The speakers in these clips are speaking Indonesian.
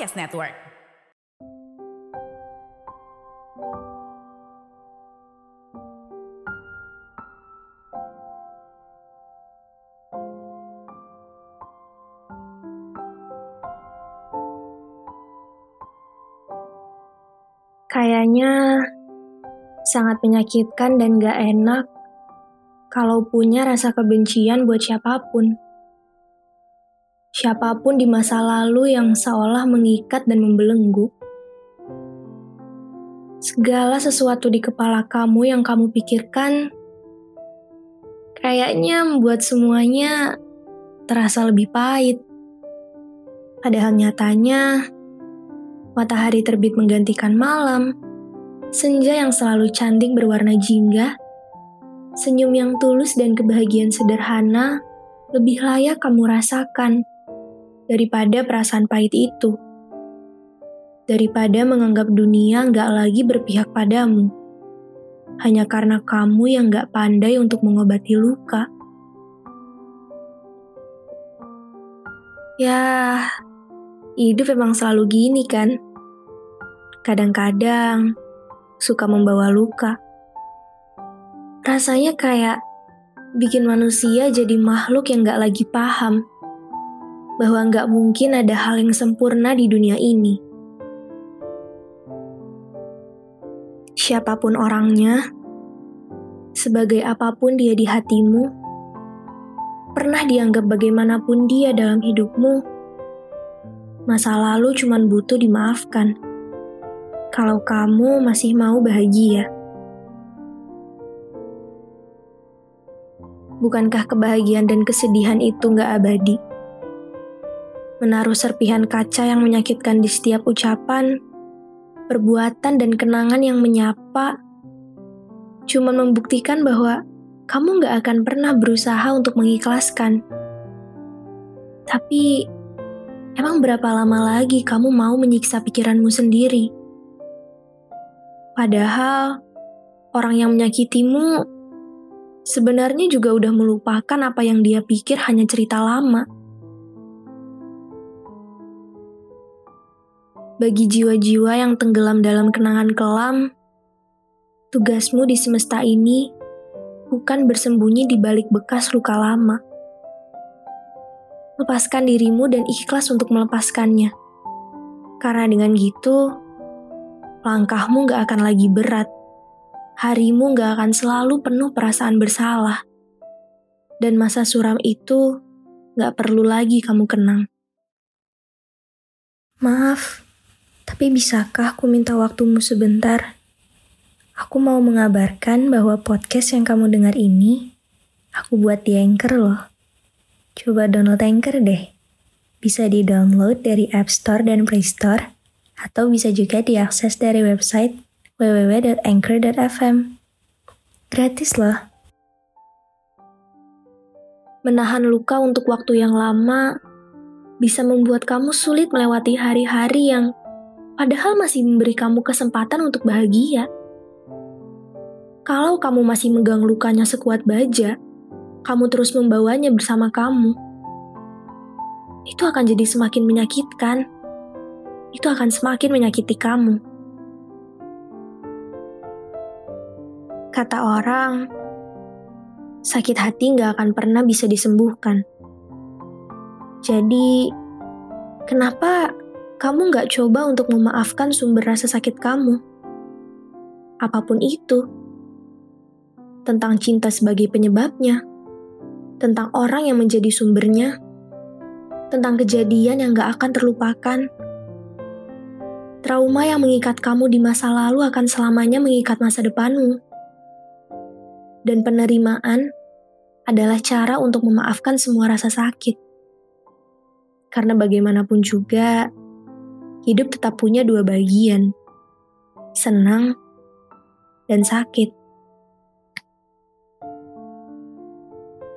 Podcast Network. Kayaknya sangat menyakitkan dan gak enak kalau punya rasa kebencian buat siapa pun. Siapa pun di masa lalu yang seolah mengikat dan membelenggu. Segala sesuatu di kepala kamu yang kamu pikirkan kayaknya membuat semuanya terasa lebih pahit. Padahal nyatanya, matahari terbit menggantikan malam, senja yang selalu cantik berwarna jingga, senyum yang tulus dan kebahagiaan sederhana lebih layak kamu rasakan daripada perasaan pahit itu. Daripada menganggap dunia nggak lagi berpihak padamu. Hanya karena kamu yang nggak pandai untuk mengobati luka. Ya, hidup emang selalu gini kan? Kadang-kadang suka membawa luka. Rasanya kayak bikin manusia jadi makhluk yang gak lagi paham bahwa gak mungkin ada hal yang sempurna di dunia ini. Siapa pun orangnya, sebagai apa pun dia di hatimu, pernah dianggap bagaimanapun dia dalam hidupmu, masa lalu cuma butuh dimaafkan. Kalau kamu masih mau bahagia, bukankah kebahagiaan dan kesedihan itu gak abadi? Menaruh serpihan kaca yang menyakitkan di setiap ucapan, perbuatan dan kenangan yang menyapa, cuma membuktikan bahwa kamu gak akan pernah berusaha untuk mengikhlaskan. Tapi, emang berapa lama lagi kamu mau menyiksa pikiranmu sendiri? Padahal, orang yang menyakitimu sebenarnya juga udah melupakan apa yang dia pikir hanya cerita lama. Bagi jiwa-jiwa yang tenggelam dalam kenangan kelam, tugasmu di semesta ini bukan bersembunyi di balik bekas luka lama. Lepaskan dirimu dan ikhlas untuk melepaskannya. Karena dengan gitu, langkahmu gak akan lagi berat. Harimu gak akan selalu penuh perasaan bersalah. Dan masa suram itu gak perlu lagi kamu kenang. Maaf, tapi bisakah aku minta waktumu sebentar? Aku mau mengabarkan bahwa podcast yang kamu dengar ini, aku buat di Anchor loh. Coba download Anchor deh. Bisa di-download dari App Store dan Play Store, atau bisa juga diakses dari website www.anchor.fm. Gratis loh. Menahan luka untuk waktu yang lama bisa membuat kamu sulit melewati hari-hari yang padahal masih memberi kamu kesempatan untuk bahagia. Kalau kamu masih megang lukanya sekuat baja, kamu terus membawanya bersama kamu. Itu akan jadi semakin menyakitkan. Itu akan semakin menyakiti kamu. Kata orang, sakit hati nggak akan pernah bisa disembuhkan. Jadi, kenapa kamu nggak coba untuk memaafkan sumber rasa sakit kamu. Apa pun itu, tentang cinta sebagai penyebabnya, tentang orang yang menjadi sumbernya, tentang kejadian yang gak akan terlupakan. Trauma yang mengikat kamu di masa lalu akan selamanya mengikat masa depanmu. Dan penerimaan adalah cara untuk memaafkan semua rasa sakit. Karena bagaimanapun juga, hidup tetap punya dua bagian, senang dan sakit.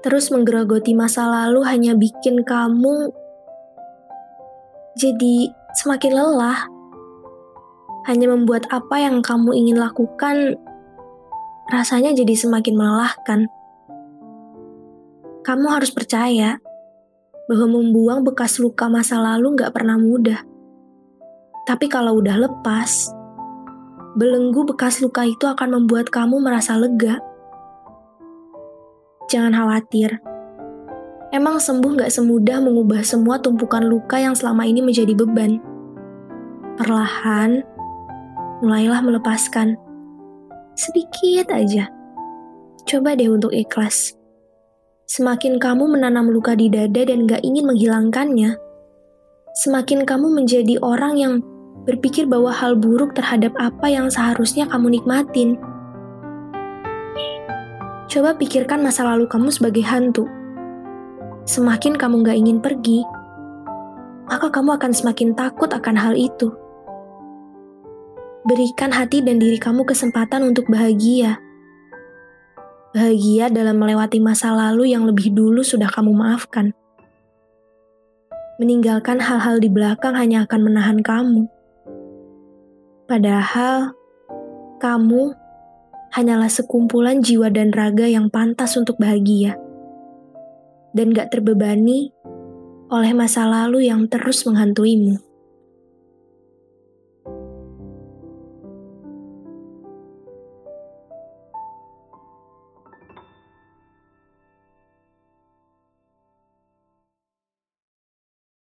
Terus menggerogoti masa lalu hanya bikin kamu jadi semakin lelah. Hanya membuat apa yang kamu ingin lakukan rasanya jadi semakin melelahkan. Kamu harus percaya bahwa membuang bekas luka masa lalu gak pernah mudah. Tapi kalau udah lepas, belenggu bekas luka itu akan membuat kamu merasa lega. Jangan khawatir. Emang sembuh gak semudah mengubah semua tumpukan luka yang selama ini menjadi beban. Perlahan, mulailah melepaskan. Sedikit aja. Coba deh untuk ikhlas. Semakin kamu menanam luka di dada dan gak ingin menghilangkannya, semakin kamu menjadi orang yang berpikir bahwa hal buruk terhadap apa yang seharusnya kamu nikmatin. Coba pikirkan masa lalu kamu sebagai hantu. Semakin kamu gak ingin pergi, maka kamu akan semakin takut akan hal itu. Berikan hati dan diri kamu kesempatan untuk bahagia bahagia dalam melewati masa lalu yang lebih dulu sudah kamu maafkan. Meninggalkan hal-hal di belakang hanya akan menahan kamu. Padahal, kamu hanyalah sekumpulan jiwa dan raga yang pantas untuk bahagia. Dan gak terbebani oleh masa lalu yang terus menghantuimu.